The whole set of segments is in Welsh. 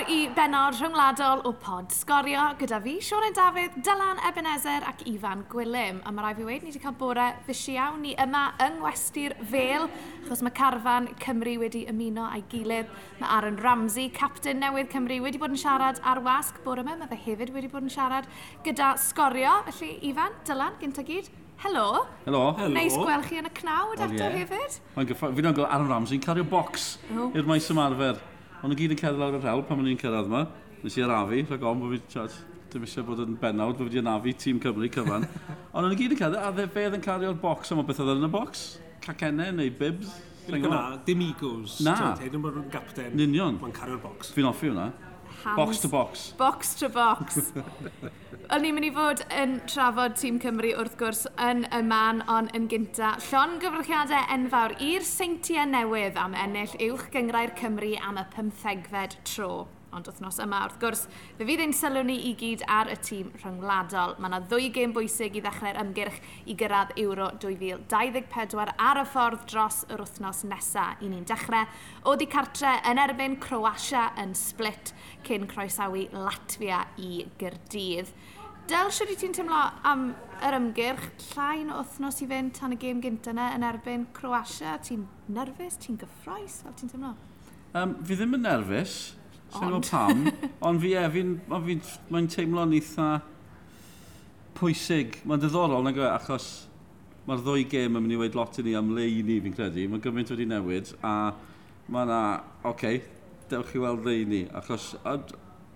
nawr i benod rhyngwladol o pod sgorio gyda fi, Sionen Dafydd, Dylan Ebenezer ac Ifan Gwilym. A mae rai fi wedi ni wedi cael bore fysi iawn ni yma yng Ngwestir Fel, achos mae carfan Cymru wedi ymuno a'i gilydd. Mae Aaron Ramsey, captain newydd Cymru, wedi bod yn siarad ar wasg bore yma. Mae fe hefyd wedi bod yn siarad gyda sgorio. Felly, Ifan, Dylan, gynt gyd, Helo. Helo. Helo. Neis gweld chi yn y cnawd oh, eto yeah. hefyd. Fi'n gwybod Aaron Ramsey'n cario bocs oh. i'r maes ymarfer. Ond gyd yn cerdd lawr yr hel pan o'n i'n cyrraedd yma. Nes i arafu, rhag on bod fi chat. dim eisiau bod yn benawd, bod fi wedi anafu tîm Cymru cyfan. Ond o'n i gyd yn cerdd, a dde fe yn cario'r bocs, yma beth oedd yn y bocs? Cacennau neu bibs? Na, dim egos. Na. Hedyn bod yn gapten. Ninion. Mae'n cario'r bocs. Fi'n offi hwnna hands... Box to box. Box to box. O'n ni'n mynd i fod yn trafod tîm Cymru wrth gwrs yn y man, ond yn gynta, llon gyfrchiadau enfawr i'r seintiau newydd am ennill uwch gyngrau'r Cymru am y pymthegfed tro ond wythnos yma wrth gwrs, fe fydd ein sylw ni i gyd ar y tîm rhyngwladol. Mae yna ddwy gêm bwysig i ddechrau'r ymgyrch i gyrraedd Euro 2024 ar y ffordd dros yr wythnos nesaf i ni'n dechrau. O di cartre yn erbyn Croatia yn split cyn croesawu Latvia i Gyrdydd. Del, sydd ti'n teimlo am yr ymgyrch llain o wythnos i fynd tan y gêm gyntaf yna yn erbyn Croatia? Ti'n nerfus? Ti'n gyffroes? Fel ti'n teimlo? Um, fi ddim yn nerfus. Sa'n gwybod pam. Ond fi e, fi'n fi, fi, teimlo'n eitha pwysig. Mae'n diddorol, nag e? achos mae'r ddwy gêm yn mynd i weid lot i ni am le i ni, fi'n credu. Mae gymaint wedi newid, a mae yna, oce, okay, dewch chi weld le i ni. Achos, a,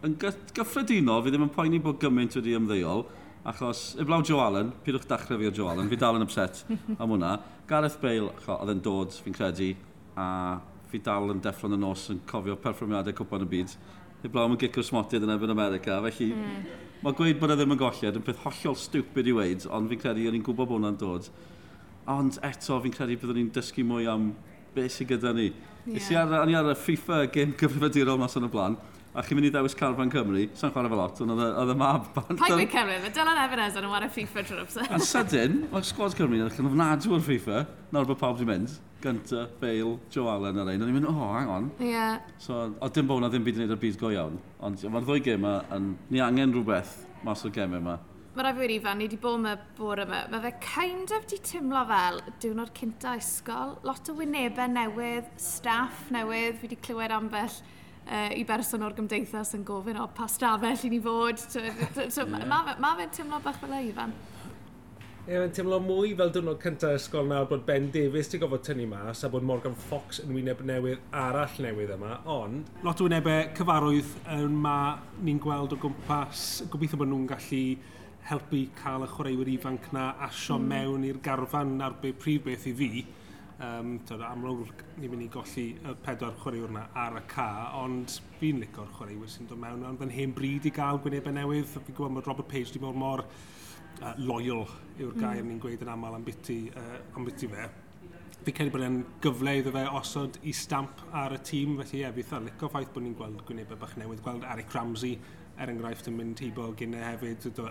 yn gyffredinol, fi ddim yn poeni bod gymaint wedi ymddeol, achos, eblaw Joe Allen, pidwch dachrau fi o Joe Allen, fi dal yn upset am hwnna. Gareth Bale, oedd yn dod, fi'n credu, a fi dal yn deffro'n y nos yn cofio perfformiadau cwpan y byd. Heblaw am yn gicw smotiad yn ebyn America, felly mm. mae gweud bod e ddim yn golled yn peth hollol stupid i weid, ond fi'n credu o'n i'n gwybod bod hwnna'n dod. Ond eto fi'n credu byddwn ni'n dysgu mwy am beth sydd gyda ni. Yeah. Ar, o'n i ar y FIFA game gyfrifiadurol mas yn y blaen, a chi'n mynd i ddewis Carfan Cymru, sa'n chwarae fel lot, ond oedd y mab band... Paigwyd Cymru, mae Dylan Evans yn wario FIFA trwy'r amser. A sydyn, mae sgwad Cymru yn ofnadw o'r FIFA, nawr bod pawb wedi mynd, gynta Bale, Joe Allen ar ein. O'n i'n mynd, oh, hang on. Ie. Yeah. So, o dim bod na ddim byd yn gwneud y byd go iawn. Ond mae'r ddwy gem yma, ni angen rhywbeth mas o'r gemau yma. Mae rai fi'n ifan, ni wedi bod yma bore yma. Mae fe kind of di tymlo fel diwrnod cynta ysgol. Lot o wynebau newydd, staff newydd. Fi wedi clywed ambell uh, i berson o'r gymdeithas yn gofyn o pa stafell i ni fod. So, yeah. Mae ma fe'n tymlo bach fel e, Ifan. Ie, mae'n teimlo mwy fel dwrnod cyntaf ysgol nawr bod Ben Davies ti'n gofod tynnu mas a bod Morgan Fox yn wyneb newydd arall newydd yma, ond... Lot o wynebau cyfarwydd yma ni'n gweld o gwmpas, gobeithio bod nhw'n gallu helpu cael y chwaraewyr ifanc na asio mm. mewn i'r garfan ar be prif beth i fi. Um, Tyd, amlwg ni'n mynd i golli y pedwar chwaraewr yna ar y ca, ond fi'n licor chwaraewyr sy'n dod mewn, ond fe'n hen bryd i gael gwynebau newydd. Fi'n gwybod mae Robert Page wedi bod mor uh, loyal yw'r gair mm. ni'n gweud yn aml am ambiti, uh, ambiti fe. Fi credu bod e'n gyfle iddo fe osod i stamp ar y tîm, felly ie, fi thal licio ffaith bod ni'n gweld gwynebau bach newydd, gweld Eric Ramsey, er enghraifft, yn mynd hibo gynnau hefyd, do,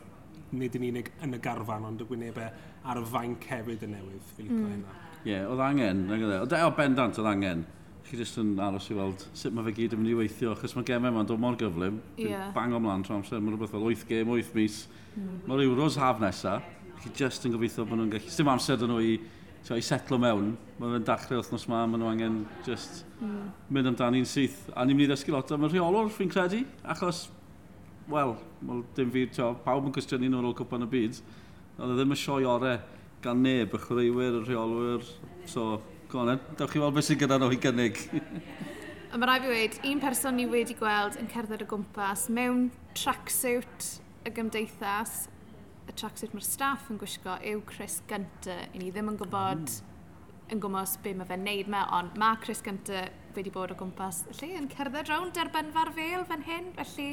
nid yn unig yn y garfan, ond y gwynebau ar y fainc hefyd yn newydd, fi licio mm. hynna. Ie, yeah, oedd angen, nag e? oedd e. O, bendant, oedd angen chi jyst yn aros i weld sut mae fe gyd yn mynd i weithio, achos mae gemau yma'n dod mor gyflym, yeah. bang ymlaen tro amser, mae'n rhywbeth fel 8 gem, 8 mis, mm. mae'r Euros haf nesaf, chi jyst yn gobeithio bod nhw'n gallu, dim amser dyn nhw i, tio, i setlo mewn, mae fe'n dachrau wythnos ma, mae nhw angen just mm. mynd amdani'n syth, a ni'n mynd i ddysgu lot am y rheolwr, fi'n credu, achos, wel, wel dim fi, tio, pawb yn cwestiynu nhw'n ôl cwpan y byd, oedd e ddim y sioi orau gan neb, y chwaraewyr, y rheolwyr, so Go on, dewch chi weld beth sy'n gyda nhw i gynnig. A mae rai fi wedi, un person ni wedi gweld yn cerdded o gwmpas mewn tracksuit y gymdeithas, y tracksuit mae'r staff yn gwisgo yw Chris Gunter. I ni ddim yn gwybod mm. yn gwmpas be mae fe'n neud me, ond mae Chris Gunter wedi bod o gwmpas lle yn cerdded rawn derbenfa'r fel fan hyn, felly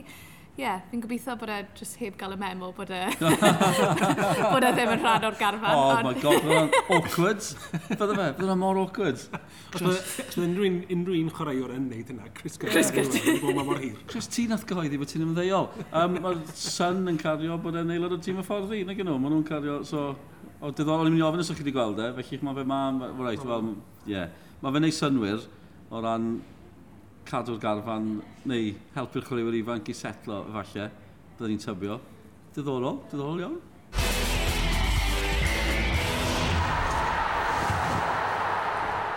ie, yeah, fi'n gobeithio bod e just heb gael y memo bod e, bod e ddim yn rhan o'r garfan. Oh on. my god, bydd o'n awkward. Bydde fe, bydd o'n mor awkward. Os bydd unrhyw unrhyw un chwaraewr yn neud yna, Chris Gyrdy. Chris Gyrdy. Chris, ti nath gyhoeddi bod ti'n ymddeol. Um, Mae'r Sun yn cario bod e'n aelod o tîm y ffordd i, nag nhw? Maen nhw'n cario, so... O, diddorol, o'n i'n mynd i ofyn os ydych chi wedi gweld e, felly mae fe ma... Right, well, ie. Yeah. Mae fe'n neud synwyr o ran cadw'r garfan neu helpu'r chwaraewyr ifanc i setlo falle, byddwn ni'n tybio. Diddorol, diddorol iawn.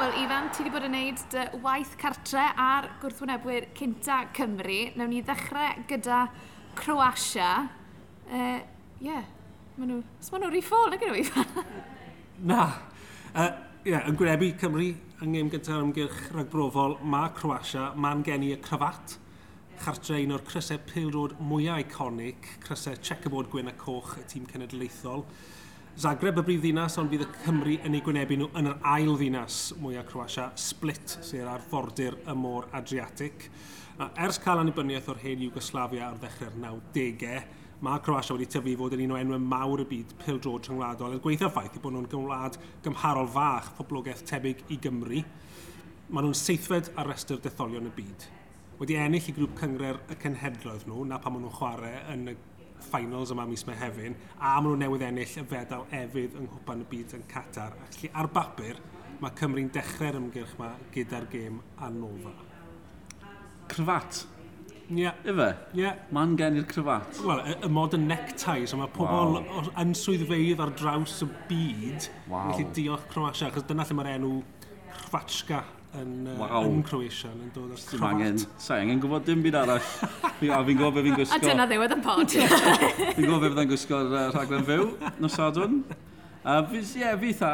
Wel, Ifan, ti wedi bod yn gwneud dy waith cartre ar gwrthwynebwyr cynta Cymru. Nawn ni ddechrau gyda Croatia. Ie, uh, yeah. maen nhw... Os maen nhw'n rhi ffôl, nag ydw e, Ifan? Na. Ie, uh, yeah, yn gwynebu Cymru yngym gyda'r ymgyrch rhagbrofol, mae Croatia, mae'n gen i y cryfat. Chartre un o'r crysau pildod mwyaf iconic, crysau checkerboard gwyn a coch y tîm cenedlaethol. Zagreb y brif ddinas, ond bydd y Cymru yn ei gwynebu nhw yn yr ail ddinas mwyaf Croatia, Split, sy'n arfordir y môr Adriatic. Ers cael anibyniaeth o'r hen Iwgoslafia ar ddechrau'r 90au, mae Croatia wedi tyfu i fod yn un o enwau mawr y byd pildrod rhyngwladol. Er gweithio ffaith i bod nhw'n gymwlad gymharol fach poblogaeth tebyg i Gymru. Maen nhw'n seithfed ar restr detholion y byd. Wedi ennill i grŵp cyngre'r y cenhedloedd nhw, na pan maen nhw'n chwarae yn y finals yma mis Mehefin, a maen nhw'n newydd ennill y fedal efydd yng Nghwpan y Byd yn Qatar. Ac ar bapur, mae Cymru'n dechrau'r ymgyrch yma gyda'r gêm anofa. Cryfat, Yeah. Ife? Yeah. Mae'n gen i'r cryfat. Wel, y, y mod yn necktie, so mae pobl wow. yn swyddfeidd ar draws y byd wow. yn gallu diolch Croatia, achos dyna lle mae'r enw Hrvatska yn, uh, wow. yn Croatia yn dod o'r cryfat. Angen, sa angen gwybod dim byd arall. Fi, a fi'n gwybod beth fi'n gwisgo. A dyna ddiwedd yn pod. fi'n gwybod beth fi'n gwisgo'r uh, rhaglen fyw, nos adwn. A uh, fi, yeah, fi, tha,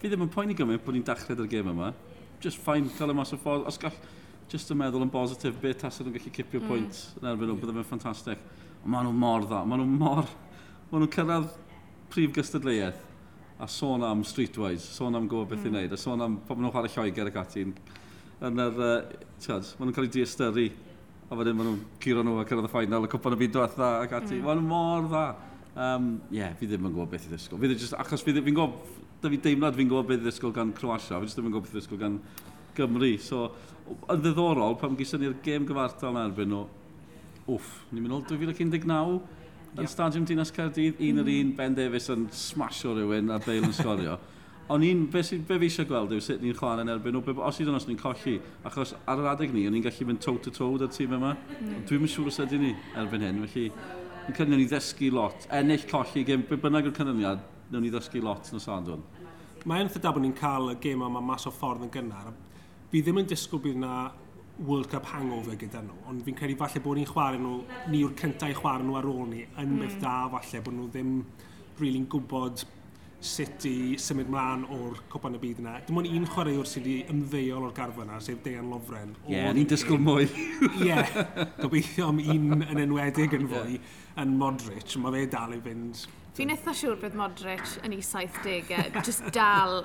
fi ddim yn poeni gymaint bod ni'n dachrau ar gêm yma. Just ffain, cael y mas o ffordd. Os gall, just yn meddwl yn bositif beth tas nhw'n gallu cipio mm. pwynt yn erbyn nhw, bydde fe'n ffantastig. Ond maen nhw mor dda, maen nhw mor... Maen nhw'n cyrraedd prif gystadleuaeth a sôn am streetwise, sôn am gwybod beth mm. i wneud, a sôn am pan nhw'n chwarae Lloegr ac ati. Yn yr, uh, tiad, maen nhw'n cael ei diastyru, a wedyn maen nhw'n giro nhw a cyrraedd y ffainal, y cwpan y byd diwetha ac ati. Mm. Maen nhw mor dda. Um, yeah, fi ddim yn gwybod beth i ddisgwyl. Fi just, achos fi'n gwybod, da fi deimlad fi'n gwybod beth i ddisgwyl gan Croatia, fi ddim yn gwybod beth i ddisgwyl gan Gymru. So, yn ddiddorol, pam gyson ni'r gêm gyfartal yn erbyn nhw, wff, ni'n mynd ôl 2019, yn yeah. Stadiwm Dinas Caerdydd, un mm. yr un, Ben Davies yn smasho rhywun a Bale yn sgorio. Ond un, be, sy, be fi eisiau gweld yw sut ni'n chwarae yn erbyn nhw, be, os ydyn os ni'n colli, achos ar yr adeg ni, o'n ni'n gallu mynd toe-to-toe -to tîm yma. Mm. Dwi'n siŵr os ydyn ni erbyn hyn, felly yn cynnig ni ddysgu lot, ennill colli, gym, be bynnag o'r cynnyniad, newn ni ddysgu lot yn y sadwn. Mae'n eitha bod ni'n cael y gêm yma mas o ffordd yn gynnar, fi ddim yn disgwyl bydd yna World Cup hangover gyda nhw, ond fi'n credu falle bod ni'n chwarae nhw, ni yw'r cyntaf i chwarae nhw ar ôl ni, yn mm. beth da falle, bod nhw ddim really'n gwybod sut i symud mlaen o'r cwpan y byd yna. Dim ond un chwaraewr sydd wedi ymddeol o'r garfa yna, sef Dejan Lofren. Ie, yeah, ni'n disgwyl mwy. Ie, yeah, gobeithio am un yn enwedig yn fwy yn Modric, mae fe dal i fynd. Fi'n eitha siŵr bydd Modric yn ei 70au, jyst dal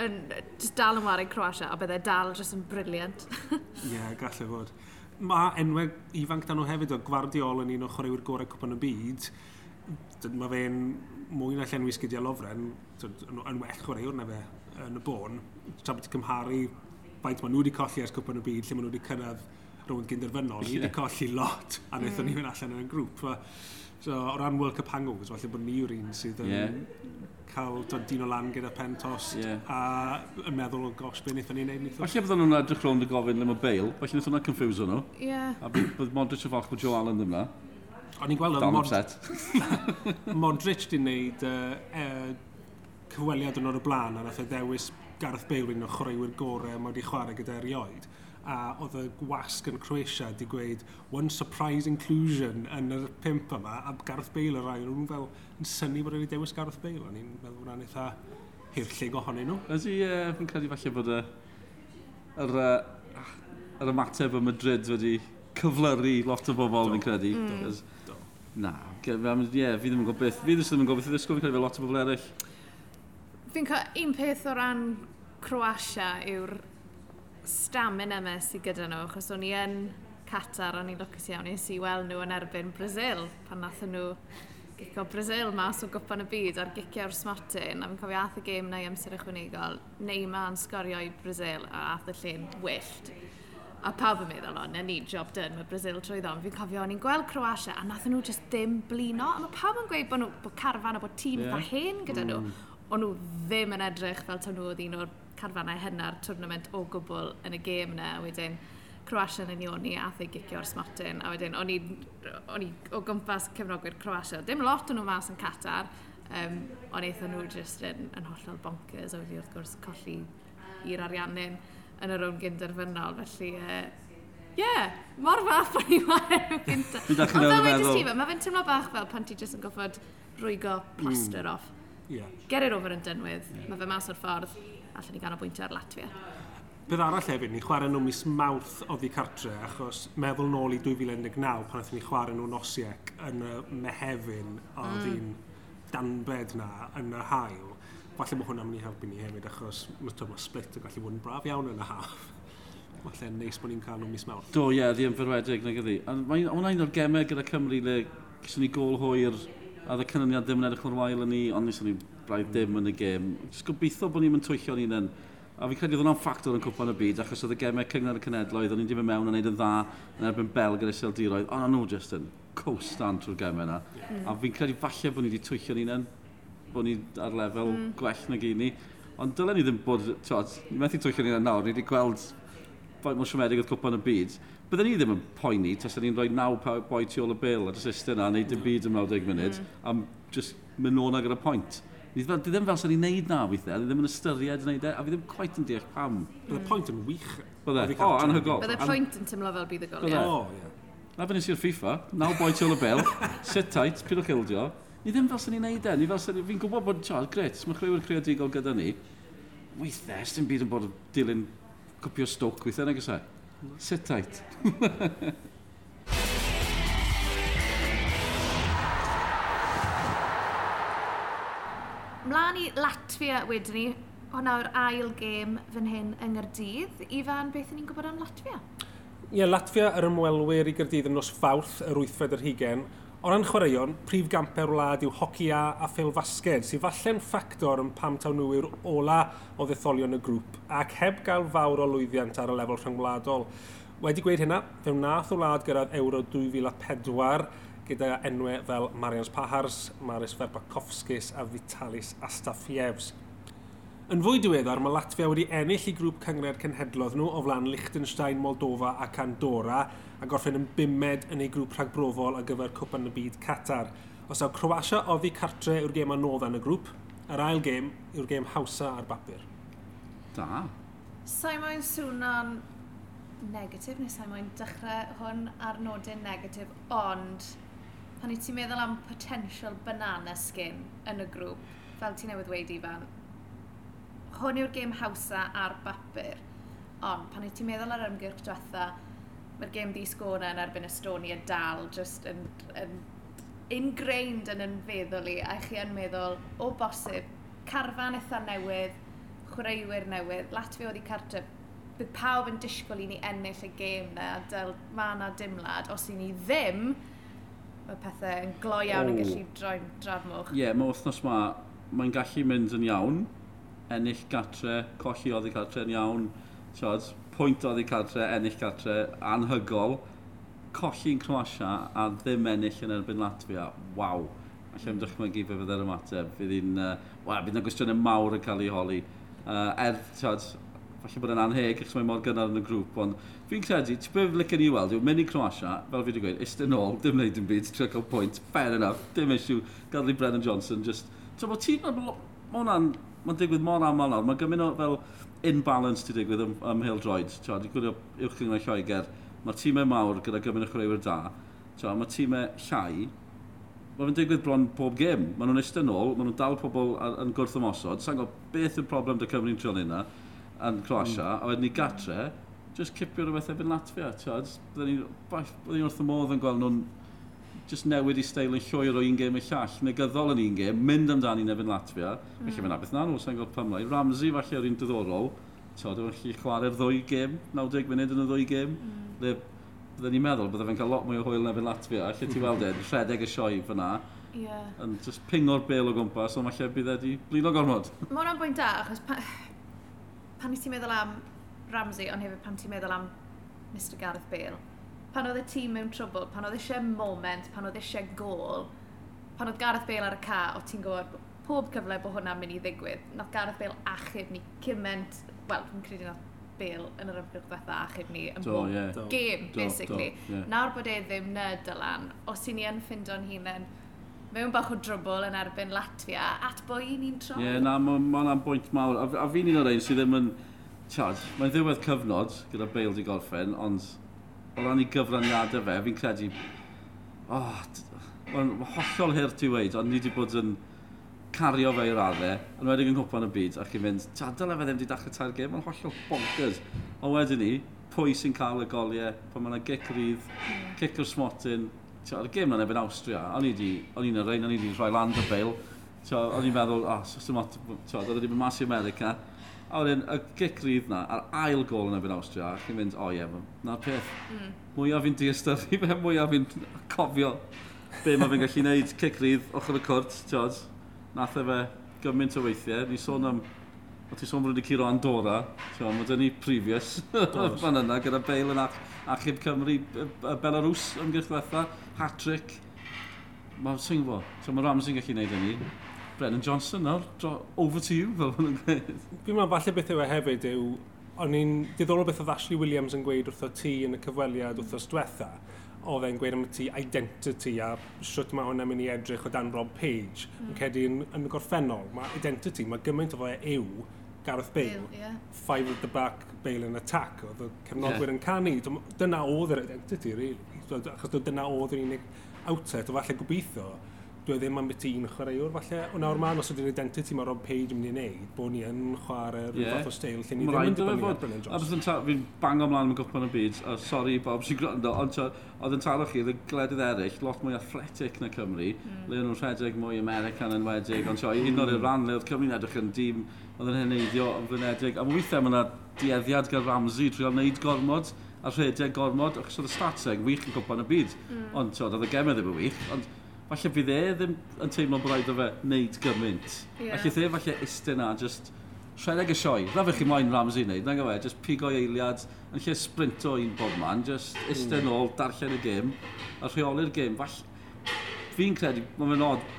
yn, just dal yn wario Croatia, a bydde dal jyst yn briliant. Ie, yeah, gallai fod. Mae enwau ifanc dan nhw hefyd o Gwardiol yn un o chwaraewyr gorau cwpan y byd. Mae fe'n mwy na llenwi sgidiau lofren, yn well chwaraewr na fe yn y bôn. Tra bod ti'n cymharu faint maen nhw wedi colli ers cwpan y byd, lle maen nhw wedi cyrraedd rownd gynderfynol, ni wedi colli lot, a wnaethon mm. ni fynd allan yn y grŵp so, o ran World Cup hangovers, falle bod ni yw'r un sydd yn yeah. cael dyn o lan gyda pen tost yeah. a yn meddwl o gosh, be wnaethon ni'n neud nithwr. Falle bydden nhw'n edrych rownd y gofyn le mae Bale, falle wnaethon nhw'n confuse nhw. Yeah. A bydd Modric yn falch bod Joe Allen ddim na. O'n i'n gweld... Dal upset. Modric di wneud uh, uh, cyfweliad yn o'r blaen a nath e ddewis Gareth Bale yn o chwaraewyr gorau mae wedi chwarae gyda erioed a oedd y gwasg yn Croatia wedi gweud one surprise inclusion yn yr pimp yma a Gareth Bale yr rhaid nhw'n fel yn syni bod wedi dewis Gareth Bale o'n i'n meddwl hwnna'n eitha hirllig ohonyn nhw. Ydy, uh, fi'n credu falle bod y, yr, uh, yr ymateb y Madrid wedi cyflyru lot o bobl fi'n credu. Mm. do, do. Na, yeah, fi ddim yn gwybod beth. Fi ddim yn gwybod beth i ddysgu, fi'n credu fe lot o bobl eraill. Fi'n cael un peth o ran Croatia yw'r stamina yma sydd gyda nhw, achos o'n i yn Qatar, o'n i'n lwcus iawn, nes i weld nhw yn erbyn Brazil, pan nath nhw gicio Brazil mas o gwpan y byd ar gicio'r smartyn, a fi'n cofio ath y gêm na i amser ychwanegol, Neyman sgorio i Brazil a ath y llun wyllt. A pawb yn meddwl, o, na ni, job done, mae Brazil trwy ddon. Fi'n cofio, o'n i'n gweld Croatia, a nath nhw just ddim blino. A mae pawb yn gweud bod, nhw, bod carfan a bod tîm yeah. hen gyda mm. nhw o'n nhw ddim yn edrych fel tan nhw oedd un o'r carfannau hynna'r twrnament o gwbl yn y gêm yna. Wedyn, Croatia yn Ioni a thau gicio'r smartyn. A wedyn, o'n i, o'n i o gwmpas cefnogwyr Croatia. Dim lot o'n nhw mas yn Qatar, um, ond eithon nhw jyst yn, yn hollol bonkers. A wedi wrth gwrs colli i'r ariannin yn yr o'n gynderfynol. Felly, ie, uh, yeah, mor fath o'n i mor yn gynta. Ond fel wedi Steve, mae fe'n teimlo bach fel pan ti jyst yn goffod rwygo plaster mm. off yeah. get it over yn dynwydd, yeah. mae fe mas o'r ffordd, allan ni ganolbwyntio ar Latvia. Bydd arall hefyd, ni chwarae nhw mis mawrth o ddi cartre, achos meddwl nôl i 2019 pan ni chwarae nhw nosiec yn y mehefin oedd mm. un danbed na yn y hail. Falle mae hwnna'n mynd i helpu ni hefyd, achos mae split yn gallu bod yn braf iawn yn y haf falle neis bod ni'n cael nhw mis mawrth. Do, ie, yeah, ddi yn fyrwedig, na gyddi. Ond mae hwnna un o'r gemau gyda Cymru le gysyn ni gol hwyr a dda cynnyniad ddim yn edrych o'r wael yn ni, ond nes ni braidd dim yn y gêm. Jyst gobeithio bod ni'n twyllio ni'n un. A fi'n credu oedd hwnna'n ffactor yn cwpan y byd, achos oedd y gemau cyngor y cenedloedd, o'n i'n dim yn mewn yn neud yn dda yn erbyn bel yr seldiroedd, ond nhw jyst yn coastan trwy'r gemau yna. Mm. A fi'n credu falle bod ni wedi twyllio ni'n un, bod ni ar lefel mm. gwell na gyn ni. Ond dylen ni ddim bod, tywed, ni methu twyllio ni'n un nawr, ni wedi gweld faint mwy siomedig oedd cwpan y byd, Byddwn ni ddim yn poeni, tas ni'n rhoi naw boi tu ôl y bil mm. mm. ar y system yna, neud dim byd yn 90 munud, mm. am just mynd o'n ag ar pwynt. Ni ddim fel sy'n ni'n neud na weithiau, ni ddim yn ystyried yn neud e, a fi ddim quite yn deall pam. Bydd y mm. pwynt yn wych. Bydde, o, anhygol. Bydde pwynt yn tymlo fel bydd y gol. O, ie. Na fyny i'r FIFA, naw boi tu ôl y bil, sit tight, pyd pidwch ildio, ni ddim fel sy'n ni'n neud e, ni fel sy'n... Fi'n gwybod bod, tiod, gret, mae chlwywyr creadigol gyda ni, weithiau, dim byd yn bod dilyn cwpio stoc weithiau, nag ysau. Sit tight. Mlaen i Latvia wedyn ni, hwnna yw'r ail gêm fan hyn yng Nghyrdydd. Ifan, beth ni'n gwybod am Latvia? Ie, yeah, Latvia yr ymwelwyr i Gyrdydd yn nos fawrth yr wythfed yr hugen O ran chwaraeon, prif gamper wlad yw hoci a a ffil fasged, sydd falle'n ffactor yn pam taw nhw yw'r ola o ddetholion y grŵp, ac heb gael fawr o lwyddiant ar y lefel rhyngwladol. Wedi gweud hynna, fe wnaeth o wlad gyrraedd Euro 2004 gyda enwau fel Marians Pahars, Maris Verbakovskis a Vitalis Astafievs. Yn fwy diweddar, mae Latvia wedi ennill i grŵp cyngred cenhedlodd nhw o flan Liechtenstein, Moldova ac Andorra, a gorffen yn bimed yn ei grŵp rhagbrofol ar gyfer cwpan y byd Qatar. Os yw Croatia oddi cartre yw'r gêm anodd yn y grŵp, yr ail gêm yw'r gêm hawsa ar bapur. Da. Sa'i moyn swna'n negatif, neu sa'i moyn dechrau hwn ar nodyn negatif, ond pan i ti'n meddwl am potential banana skin yn y grŵp, fel ti newydd wedi fan, hwn yw'r gêm hawsa ar bapur, ond pan i ti'n meddwl ar ymgyrch diwetha, mae'r gêm di sgona yn erbyn Estonia dal just yn, yn ingrained yn yn feddwl i a chi yn meddwl o bosib carfan eitha newydd, chwaraewyr newydd, Latvia oedd i cartre bydd pawb yn disgwyl i ni ennill y gêm na a dyl mae yna dimlad os i ni ddim mae pethau yn gloi iawn oh. yn gallu droi'n drafmwch. Ie, yeah, mae wythnos ma, mae'n gallu mynd yn iawn, ennill gartre, colli oddi cartre yn iawn, tiod, pwynt oedd ei cartre, ennill cartre, anhygol, colli'n Croatia a ddim ennill yn erbyn Latvia. Waw! Alla i'n dychmygu fe fydde'r ymateb. Fydd hi'n... Uh, Wel, bydd yna gwestiynau mawr yn cael ei holi. Uh, er, tiod, falle bod yn anheg, achos mae mor gynnar yn y grŵp, ond fi'n credu, ti beth licen i weld, yw mynd i Croatia, fel fi wedi gweud, istyn ôl, dim wneud yn byd, trio cael pwynt, fair enough, dim eisiau, gadw i Brennan Johnson, just, ti'n bod ti'n, mae hwnna'n, mae'n digwydd mor aml nawr, mae gymryd o fel imbalance ti digwydd ym, ym ymhel Droid. Ti'n di gwylio uwch gyngor Lloegr, mae'r tîmau mawr gyda gymryd o chwaraewyr da, Ti'n mae tîmau llai, mae fe'n digwydd bron pob gêm. Maen nhw'n eistedd nôl, maen nhw'n dal pobl yn gwrth ymosod. Sa'n gwybod beth yw'r problem dy Cymru'n trio hynna yn Croatia, mm. a wedyn ni gatre, just cipio rhywbeth efo'n Latvia. Byddwn ni'n wrth y modd yn gweld nhw'n just newid i steil yn llwyr o un gêm y llall, negyddol yn un gêm, mynd amdani yn efo'n Latvia, mm. felly hmm. mae'n abeth na nhw, sa'n gweld pymlau. Ramsey falle o'r un diddorol, tod, efo'n lli chwarae'r ddwy gêm, 90 munud yn y ddwy gêm, mm. le byddwn ni'n meddwl bydde fe'n cael lot mwy o hwyl na fy'n Latvia, lle ti weld e'n rhedeg y sioe fyna. Yeah. Yn just pingo'r bel o gwmpas, ond falle bydd wedi blino gormod. Mae hwnna'n bwynt da, achos pa, pan nes ti'n meddwl am Ramsey, ond hefyd pan ti'n meddwl am Mr Gareth Bale, pan oedd y tîm mewn trwbl, pan oedd eisiau moment, pan oedd eisiau gol, pan oedd Gareth Bale ar y ca, o ti'n gwybod pob cyfle bod hwnna'n mynd i ddigwydd. Nath Gareth Bale achub ni cyment, wel, dwi'n credu nath Bale yn yr ymgyrch diwetha achub ni yn bob yeah. game, do, basically. Do, do, yeah. Nawr bod e ddim na dylan, os i ni yn ffindo'n hunain, mewn bach o drwbl yn erbyn Latvia, at bwy ni'n troi. Ie, yeah, na, mae'n ma, ma bwynt mawr. A, a fi'n un o'r ein sydd ddim yn... Tiad, mae'n ddiwedd cyfnod gyda Bale di gorffen, ond o ran i gyfraniadau fe, fi'n credu, oh, mae'n hollol hir ti weid, ond ni wedi bod yn cario fe i'r raddau, yn wedi yn gwpan y byd, ac i mynd, ta, dyna fe ddim wedi dachrau tair gêm, mae'n hollol bonkers. Ond wedyn ni, pwy sy'n cael y goliau, pan mae'n gic rydd, cic o'r smotyn, Ar y gêm na'n ebyn Austria, o'n i yn y rhain, o'n i wedi rhoi land y bail. O'n i'n meddwl, o, oh, so, so, so, so, so, so, mas i America, A wedyn, y gicrydd na, a'r ail gol yn ebyn Austria, a chi'n mynd, o oh, ie, yeah, na'r peth. Mm. Mwyaf fi'n diastyru fe, mwyaf fi'n cofio be mae fi'n gallu gwneud cicrydd ochr y cwrt, tiod. Nath e fe gymaint o weithiau. Ni sôn am, o ti sôn bod wedi curo Andorra, tiod, mae dyn ni previous fan yna gyda Bale yn ach, achub Cymru, Belarus ymgyrch ddiwetha, hat-trick. Mae'n sy'n fo, so mae Ramsey'n gallu gwneud hynny. Brennan Johnson nawr, over to you, fel fan yn Fi'n meddwl falle beth yw e hefyd yw, o'n i'n diddorol beth oedd Ashley Williams yn gweud wrtho ti yn y cyfweliad wrthos diwetha, oedd e'n gweud am y ti identity a sut mae hwnna'n mynd i edrych o dan Rob Page. Mm. Yn cedi yn, yn gorffennol, mae identity, mae gymaint o fo e yw Gareth Bale, Bale yeah. five at the back, Bale in attack, oedd y cefnogwyr yeah. yn canu. Dyna oedd yr identity, really. achos dyna oedd yr unig outset, o falle gobeithio dwi ddim am beth un chwaraewr falle. O nawr man, os ydy'r identity mae Rob Page yn mynd i wneud, bod ni yn chwarae rhyw yeah. fath o steil lle ni ddim yn dibynnu ar Brennan Johnson. A beth yn ta, fi'n bang ymlaen yn gwpan y byd, a sori Bob sy'n gwrando, ond oedd yn taro chi, oedd y gledydd eraill, lot mwy athletic na Cymru, mm. le nhw'n rhedeg mwy American yn wedig, ond un o'r ran le oedd Cymru'n edrych yn dîm, oedd yn hyneidio yn flynedig, a weithiau mae yna dieddiad gan Ramsey trwy wneud gormod, a rhedeg gormod, achos oedd y statseg wych yn gwpan y byd, mm. ond oedd y gemau ddim yn wych, ond falle fydd e ddim yn teimlo bod rhaid o fe wneud gymaint. Yeah. Felly dde falle istyn na, just rhedeg y sioe. Rhaid chi moyn Ramsey wneud, na'n gofio, e? just pigo eiliad, yn lle sprinto un bob man, just istyn mm. ôl, darllen y gêm, a rheoli'r gêm. Fi'n credu, mae'n mynd od,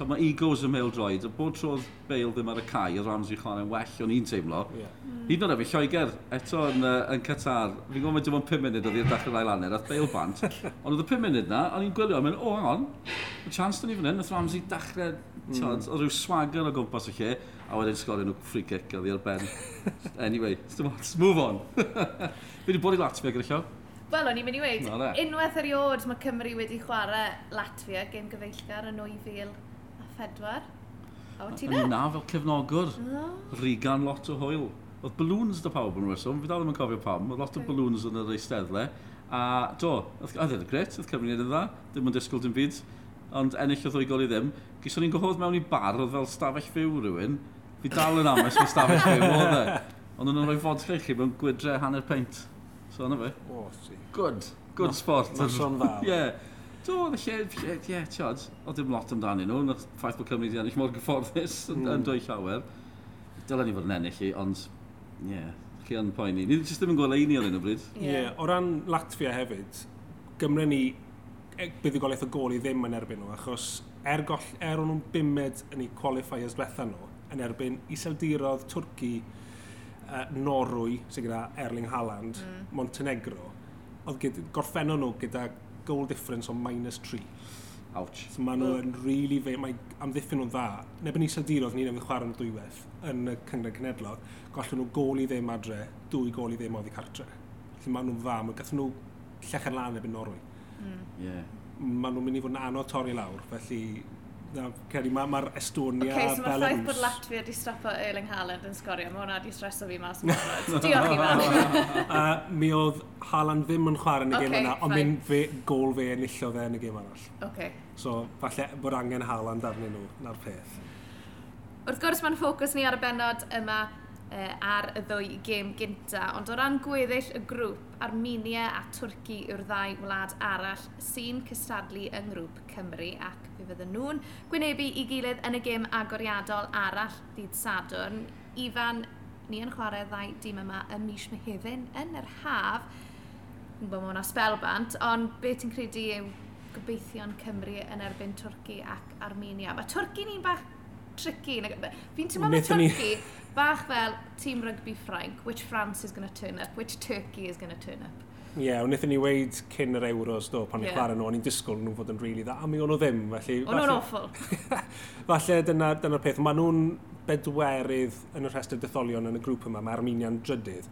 So mae egos yn mewn droed, a bod trodd Bale ddim ar y cae, y Ramsey chwarae'n well o'n i'n teimlo. Yeah. Mm. Hyd yn oed efo Lloegr, eto yn, uh, yn Qatar, fi'n gwybod dim ond 5 munud oedd i'r dechrau'r ail hanner, ath Bale bant, ond oedd y 5 munud na, o'n i'n gwylio, a mynd, o, hang on, y chance dyn ni fan hyn, nath Ramsey dechrau, mm. o ryw swagger o gwmpas y lle, a wedyn sgorio nhw free kick oedd i'r ben. anyway, let's move on. fi wedi bod i Latvia gyda llaw. Wel, o'n i'n mynd i weid, unwaith eriod mae Cymru wedi chwarae Latvia, gêm gyfeillgar yn 2000 pedwar. A o ti na? Na, fel cefnogwr. Oh. Rigan lot o hwyl. Oedd balloons da pawb yn reswm, fi dal ddim yn cofio pam, oedd lot o balloons yn yr eisteddle. A do, oedd e'n gret, oedd Cymru yn dda, ddim yn disgwyl dim byd, ond ennill o ddwy gol i ddim. Gyson i'n gohodd mewn i bar oedd fel stafell fyw rhywun. Fi dal yn ames fel stafell fyw oedd e. Ond nhw'n rhoi fodca i chi mewn gwydre hanner peint. So yna fe. O, Oh, Good. Good no, sport. Noson dda. Ie. Yeah. Do, felly, ie, yeah, tiod, o dim lot amdano nhw, na'r ffaith bod Cymru wedi ennill mor gyfforddus yn, mm. yn dwy llawer. Dylen ni fod yn ennill i, ond, ie, yeah, chi yn poeni. Ni jyst ddim yn gweld eini ar hyn o bryd. Ie, yeah. yeah. o ran Latvia hefyd, Gymru ni e, buddigoliaeth o gol i ddim yn erbyn nhw, achos er, goll, er o'n nhw'n bimed yn eu qualifiers diwetha nhw, yn erbyn Iseldirodd, Twrci, uh, Norwy, sy'n gyda Erling Haaland, mm. Montenegro, oedd gorffenno nhw gyda goal difference o minus 3. Ouch. So maen nhw yn really fe, mae amddiffyn nhw'n dda. Neb yn iseldirodd ni newydd chwarae yn y dwywaith yn y cyngred cenedlog, gollon nhw gol i ddim adre, dwy gol i ddim oddi cartre. Felly maen nhw'n dda, mae gath nhw llechen lan ebyn Norwy. Mm. Yeah. Maen nhw'n mynd i fod yn anodd torri lawr, felly na, Ceri, mae'r ma Estonia okay, so Belarus... Oce, mae'r ffaith bod Latvia di stopo Erling Haaland yn sgorio, mae hwnna di streso fi mas. Diolch i fan. uh, mi oedd Haaland ddim yn chwarae yn y okay, gêm yna, ond mynd fe, gol fe enillo fe yn y gêm arall. Ok. So, falle bod angen Haaland arnyn nhw, na'r peth. Wrth gwrs, mae'n ffocws ni ar y benod yma uh, ar y ddwy gêm gyntaf, ond o ran gweddill y grŵp, Armenia a Twrci yw'r ddau wlad arall sy'n cystadlu yng Ngrŵp Cymru ac fe fydden nhw'n gwynebu i gilydd yn y gêm agoriadol arall dydd Sadwrn. Ifan, ni yn chwarae ddau dîm yma ym mis Mehefin yn yr haf. Yn bod mae'n spelbant, ond beth ti'n credu yw gobeithio'n Cymru yn erbyn Twrci ac Armenia. Mae Twrci ni'n bach tricky. Fi'n teimlo mae Turkey bach fel tîm rugby Ffrainc, which France is going to turn up, which Turkey is going to turn up. Ie, yeah, wnaethon ni weid cyn yr Euros do, pan yeah. chwarae nhw, o'n i'n disgwyl nhw fod yn rili really dda, a mi o'n nhw ddim, felly... O'n nhw'n awful. falle dyna'r dyna, peth, maen nhw'n bedwerydd yn y rhestr detholion yn y grŵp yma, mae Armenia'n drydydd,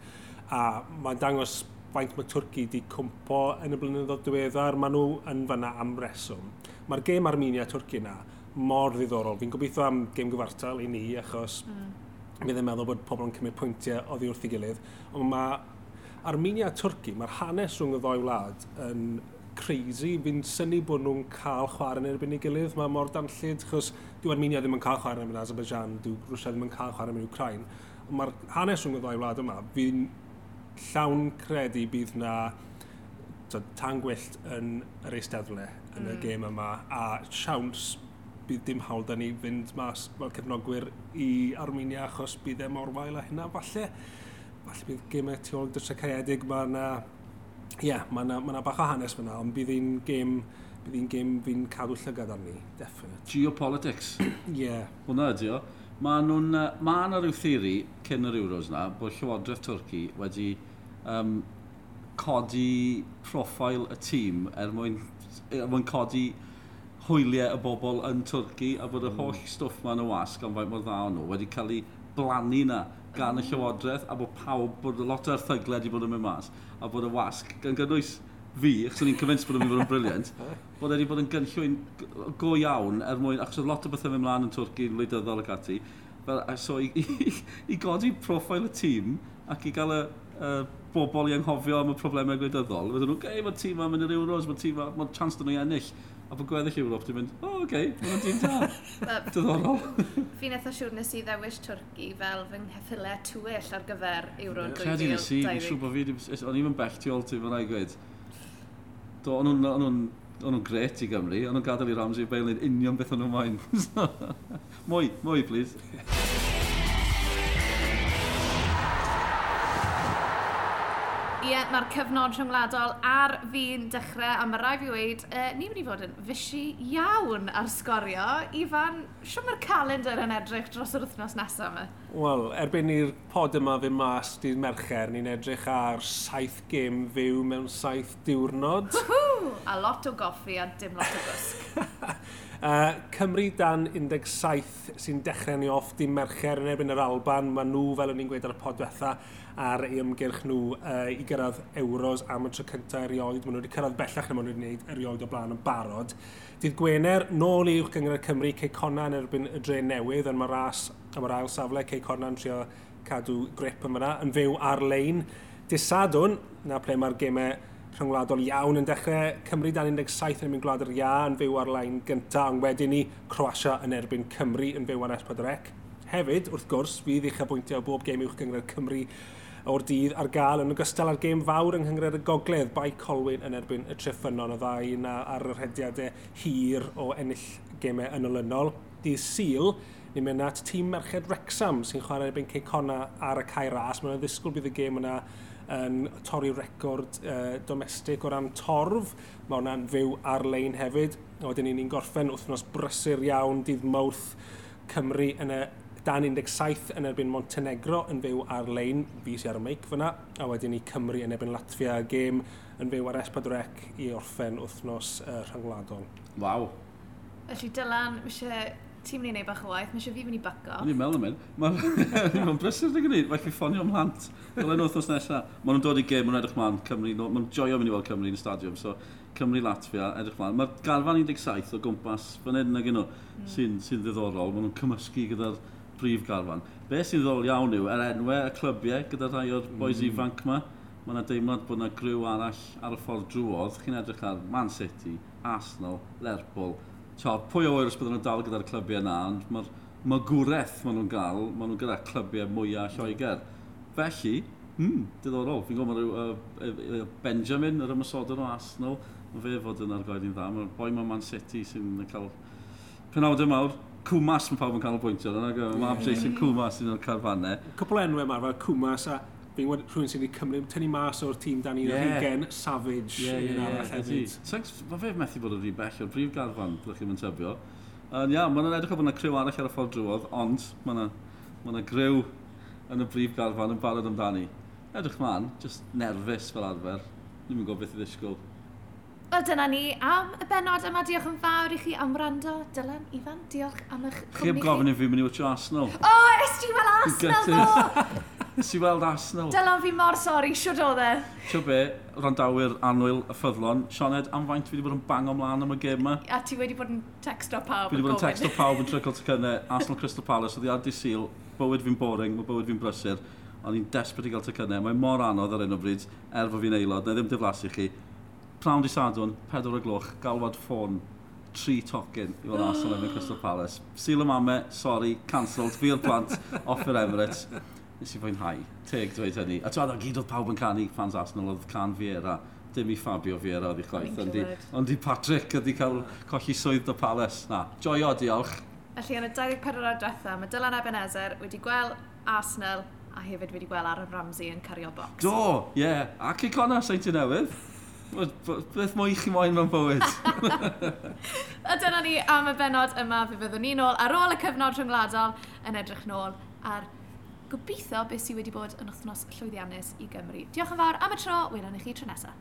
a mae'n dangos faint mae Twrci wedi cwmpo yn y blynyddoedd diweddar, maen nhw yn fyna am reswm. Mae'r gêm Armenia-Twrci yna, mor ddiddorol. Fi'n gobeithio am gêm gyfartal i ni, achos mm. mi ddim meddwl bod pobl yn cymryd pwyntiau oddi wrth i gilydd, ond mae Armenia a Twrci, mae'r hanes rhwng y ddoi wlad yn crazy. Fi'n syni bod nhw'n cael chwarae yn erbyn ei gilydd. Mae mor danllid, achos dyw Armenia ddim yn cael chwarae yn Azerbaijan, dyw Rwysia ddim yn cael chwarae yn Ukraine. Ond Mae'r hanes rhwng y ddoi wlad yma, fi'n llawn credu bydd na tan gwyllt yn yr eisteddle yn mm. y gêm yma, a siawns bydd dim hawl da ni fynd mas fel cefnogwyr i Armenia achos bydd e mor wael a hynna falle. Falle bydd gymau tu ôl dysau caedig, mae yna... Ie, yeah, mae yna, ma yna bach o hanes fyna, ond bydd hi'n gêm bydd hi'n gêm fi'n cadw llygad arni, definite. Geopolitics. Ie. yeah. Hwna ydi o. Mae nhw'n... Mae yna rhyw theori cyn yr Euros na, bod Llywodraeth Twrci wedi um, codi profil y tîm er mwyn, er mwyn codi hwyliau y bobl yn Twrci a bod y mm. holl mm. stwff ma'n y wasg am faint mor dda o'n nhw wedi cael ei blannu na gan y mm. Llywodraeth a bod pawb bod lot o'r erthyglau wedi bod yn mynd mas a bod y wasg gan gynnwys fi, achos o'n i'n convinced bod yn mynd fod yn briliant, bod e wedi bod yn gynllwyn go iawn er mwyn, achos oedd lot o bethau mynd mlaen yn Twrci, yn wleidyddol ac ati, fel, so i, i, i godi profil y tîm ac i gael y, y bobl i anghofio am y problemau gwleidyddol, fydden nhw'n, gei, mae'r tîm ma'n mynd i'r Euros, mae'r tîm ma'n chance dyn nhw i ennill a bod gweddill Ewrop ti'n mynd, o, oh, oce, okay, mae'n dîm da. Diddorol. Fi'n eitha siŵr nes i ddewis Twrci fel fy nghethilau tywyll ar gyfer Euro 2020. Credu nes i, fi'n siŵr bod fi wedi... O'n i'n bell tu ôl ti, fy'n rhaid gweud. Do, o'n nhw'n gret i Gymru, o'n nhw'n gadael i Ramsey Bale yn union beth o'n nhw'n moyn. mwy, mwy, please. mae'r cyfnod rhyngwladol ar fi'n dechrau a mae rai fi wedi uh, ni'n mynd i fod yn fysi iawn ar sgorio. Ifan, siw mae'r calendar yn edrych dros yr wythnos nesaf yma? Wel, erbyn i'r pod yma fy mas dydd mercher, ni'n edrych ar saith gêm fyw mewn saith diwrnod. A lot o goffi a dim lot o gwsg. Uh, Cymru dan 17 sy'n dechrau ni off dim mercher yn erbyn yr Alban. Mae nhw, fel o'n i'n gweud ar y podwetha, ar ei ymgyrch nhw uh, i gyrraedd Euros am y tro cyntaf erioed. Maen nhw wedi cyrraedd bellach na maen nhw wedi gwneud erioed o blaen yn barod. Dydd Gwener, nôl i'w gyngor Cymru, Cei Conna yn erbyn y dre newydd, yn mae'r ras am yr ail safle, Cei Conna yn trio cadw grip yma, yn fyw ar-lein. Dysadwn, na ple mae'r gemau rhyngwladol iawn yn dechrau Cymru dan 17 yn mynd gwlad yr ia yn fyw ar lain gyntaf, ond wedyn ni Croatia yn erbyn Cymru yn fyw ar S4C. Hefyd, wrth gwrs, fydd eich abwyntio bob gêm uwch gyngred Cymru o'r dydd ar gael yn ogystal â'r gêm fawr yng Nghyngred y Gogledd, Bai Colwyn yn erbyn y Triffynon y ddau na ar yr hediadau hir o ennill gemau yn olynol. Dydd Sil, ni'n mynd at tîm Merched Wrexham sy'n chwarae erbyn Ceicona ar y Cairas. Mae'n ddisgwyl bydd y gêm yna yn torri record uh, domestig o ran torf. Mae hwnna'n fyw ar-lein hefyd. A wedyn ni'n gorffen wythnos brysur iawn dydd mawrth Cymru yn y dan 17 yn erbyn Montenegro yn fyw ar-lein, fi sy'n ar y meic fyna, a wedyn ni Cymru yn erbyn Latvia gêm yn fyw ar Espadrec i orffen wythnos uh, rhyngwladol. Waw. Felly Dylan, mae eisiau ti'n mynd i wneud bach o waith, mae eisiau fi fynd i baco. Ni'n meddwl am hyn. Mae'n brysur na gwneud, mae'n ffonio mlant. Dylen nhw wrthnos nesaf. Mae nhw'n dod i gêm, mae'n edrych mlaen, Cymru, Mae'n nhw'n joio mynd i weld Cymru yn y stadiwm. So, Cymru Latvia, edrych mlaen. Mae'r garfan 17 o gwmpas fan hyn ag nhw hmm. sy'n sy ddiddorol. Mae nhw'n cymysgu gyda'r prif garfan. Be sy'n ddiddorol iawn yw, er enwau y clybiau gyda rhai o'r boes hmm. ifanc yma, mae yna deimlad bod yna griw arall ar y ffordd drwodd. Chi'n edrych ar Man City, Arsenal, Lerpwl, tio, pwy o oer os byddwn nhw'n dal gyda'r clybiau yna, ond mae'r magwraeth maen nhw'n gael, maen nhw'n gyda clybiau mwyaf Lloegr. Felly, mm, diddorol, fi'n gwybod mae rhyw uh, Benjamin, yr ymysodyn o Arsenal, mae fe fod yn argoed i'n dda, mae'r boi mae Man City sy'n cael penawdau mawr, Cwmas mae pawb yn cael y canolbwyntio, yna mae yeah. Jason Cwmas yn o'r carfannau. Cwpl enwau yma, fel Cwmas a fi'n wedi rhywun sy'n wedi cymryd tynnu mas o'r tîm dan i'n yeah. rhigen savage yeah, yeah, yeah, arall hefyd. Sex, mae fe methu bod yn rhi bell o'r brif garfan, byddwch chi'n mynd tybio. Um, ia, mae'n edrych o bod yna criw arall ar y ffordd drwodd, ond mae yna ma griw yn y brif garfan yn barod amdani. Edrych ma'n, just nerfus fel arfer. Ni'n gwybod beth i ddisgwyl. Wel, dyna ni am y benod yma. Diolch yn fawr i chi am wrando. Dylan, Ifan, diolch am eich cwmni chi. Chi'n gofyn i fi mynd i watch Arsenal. O, oh, SG fel Arsenal, ddo! Nes i weld Arsenal. Dylan fi mor sori, siwr oedd e. Tio be, randawyr anwyl y ffyddlon, Sioned, am faint fi wedi bod yn bang ymlaen am y gêm yma? A ti wedi bod yn texto pawb. Fi wedi bod yn text o pawb yn trygol tycynnau, Arsenal Crystal Palace, oedd i ar di bywyd fi'n boring, mae bywyd fi'n brysur, ond i'n desperate i gael tycynnau. Mae mor anodd ar un o bryd, er fod fi'n aelod, na ddim diflasu chi. Prawn di sadwn, 4 o gloch, galwad ffôn, tri tocyn i fod Arsenal yn y Crystal Palace. Sil y mame, sori, cancelled, fi o'r plant, off yr Emirates nes i fwynhau. Teg dweud hynny. A twad, o gyd oedd pawb yn canu, fans Arsenal oedd can Fiera. Dim i Fabio Fiera oedd i chwaith, ond i, ond i Patrick oedd i cael colli swydd dy Palace. Na, joio, diolch. Felly, yn y 24 o'r diwetha, mae Dylan Ebenezer wedi gweld Arsenal a hefyd wedi gweld Aaron Ramsey yn cario box. Do, ie. Yeah. Ac i cona, sa'i ti newydd? Beth mwy chi moyn mewn bywyd. a dyna ni am y benod yma fe fyddwn ni nôl ar ôl y cyfnod rhyngwladol yn edrych nôl ar gobeithio beth sydd wedi bod yn wythnos llwyddiannus i Gymru. Diolch yn fawr am y tro, welwn i chi tro nesaf.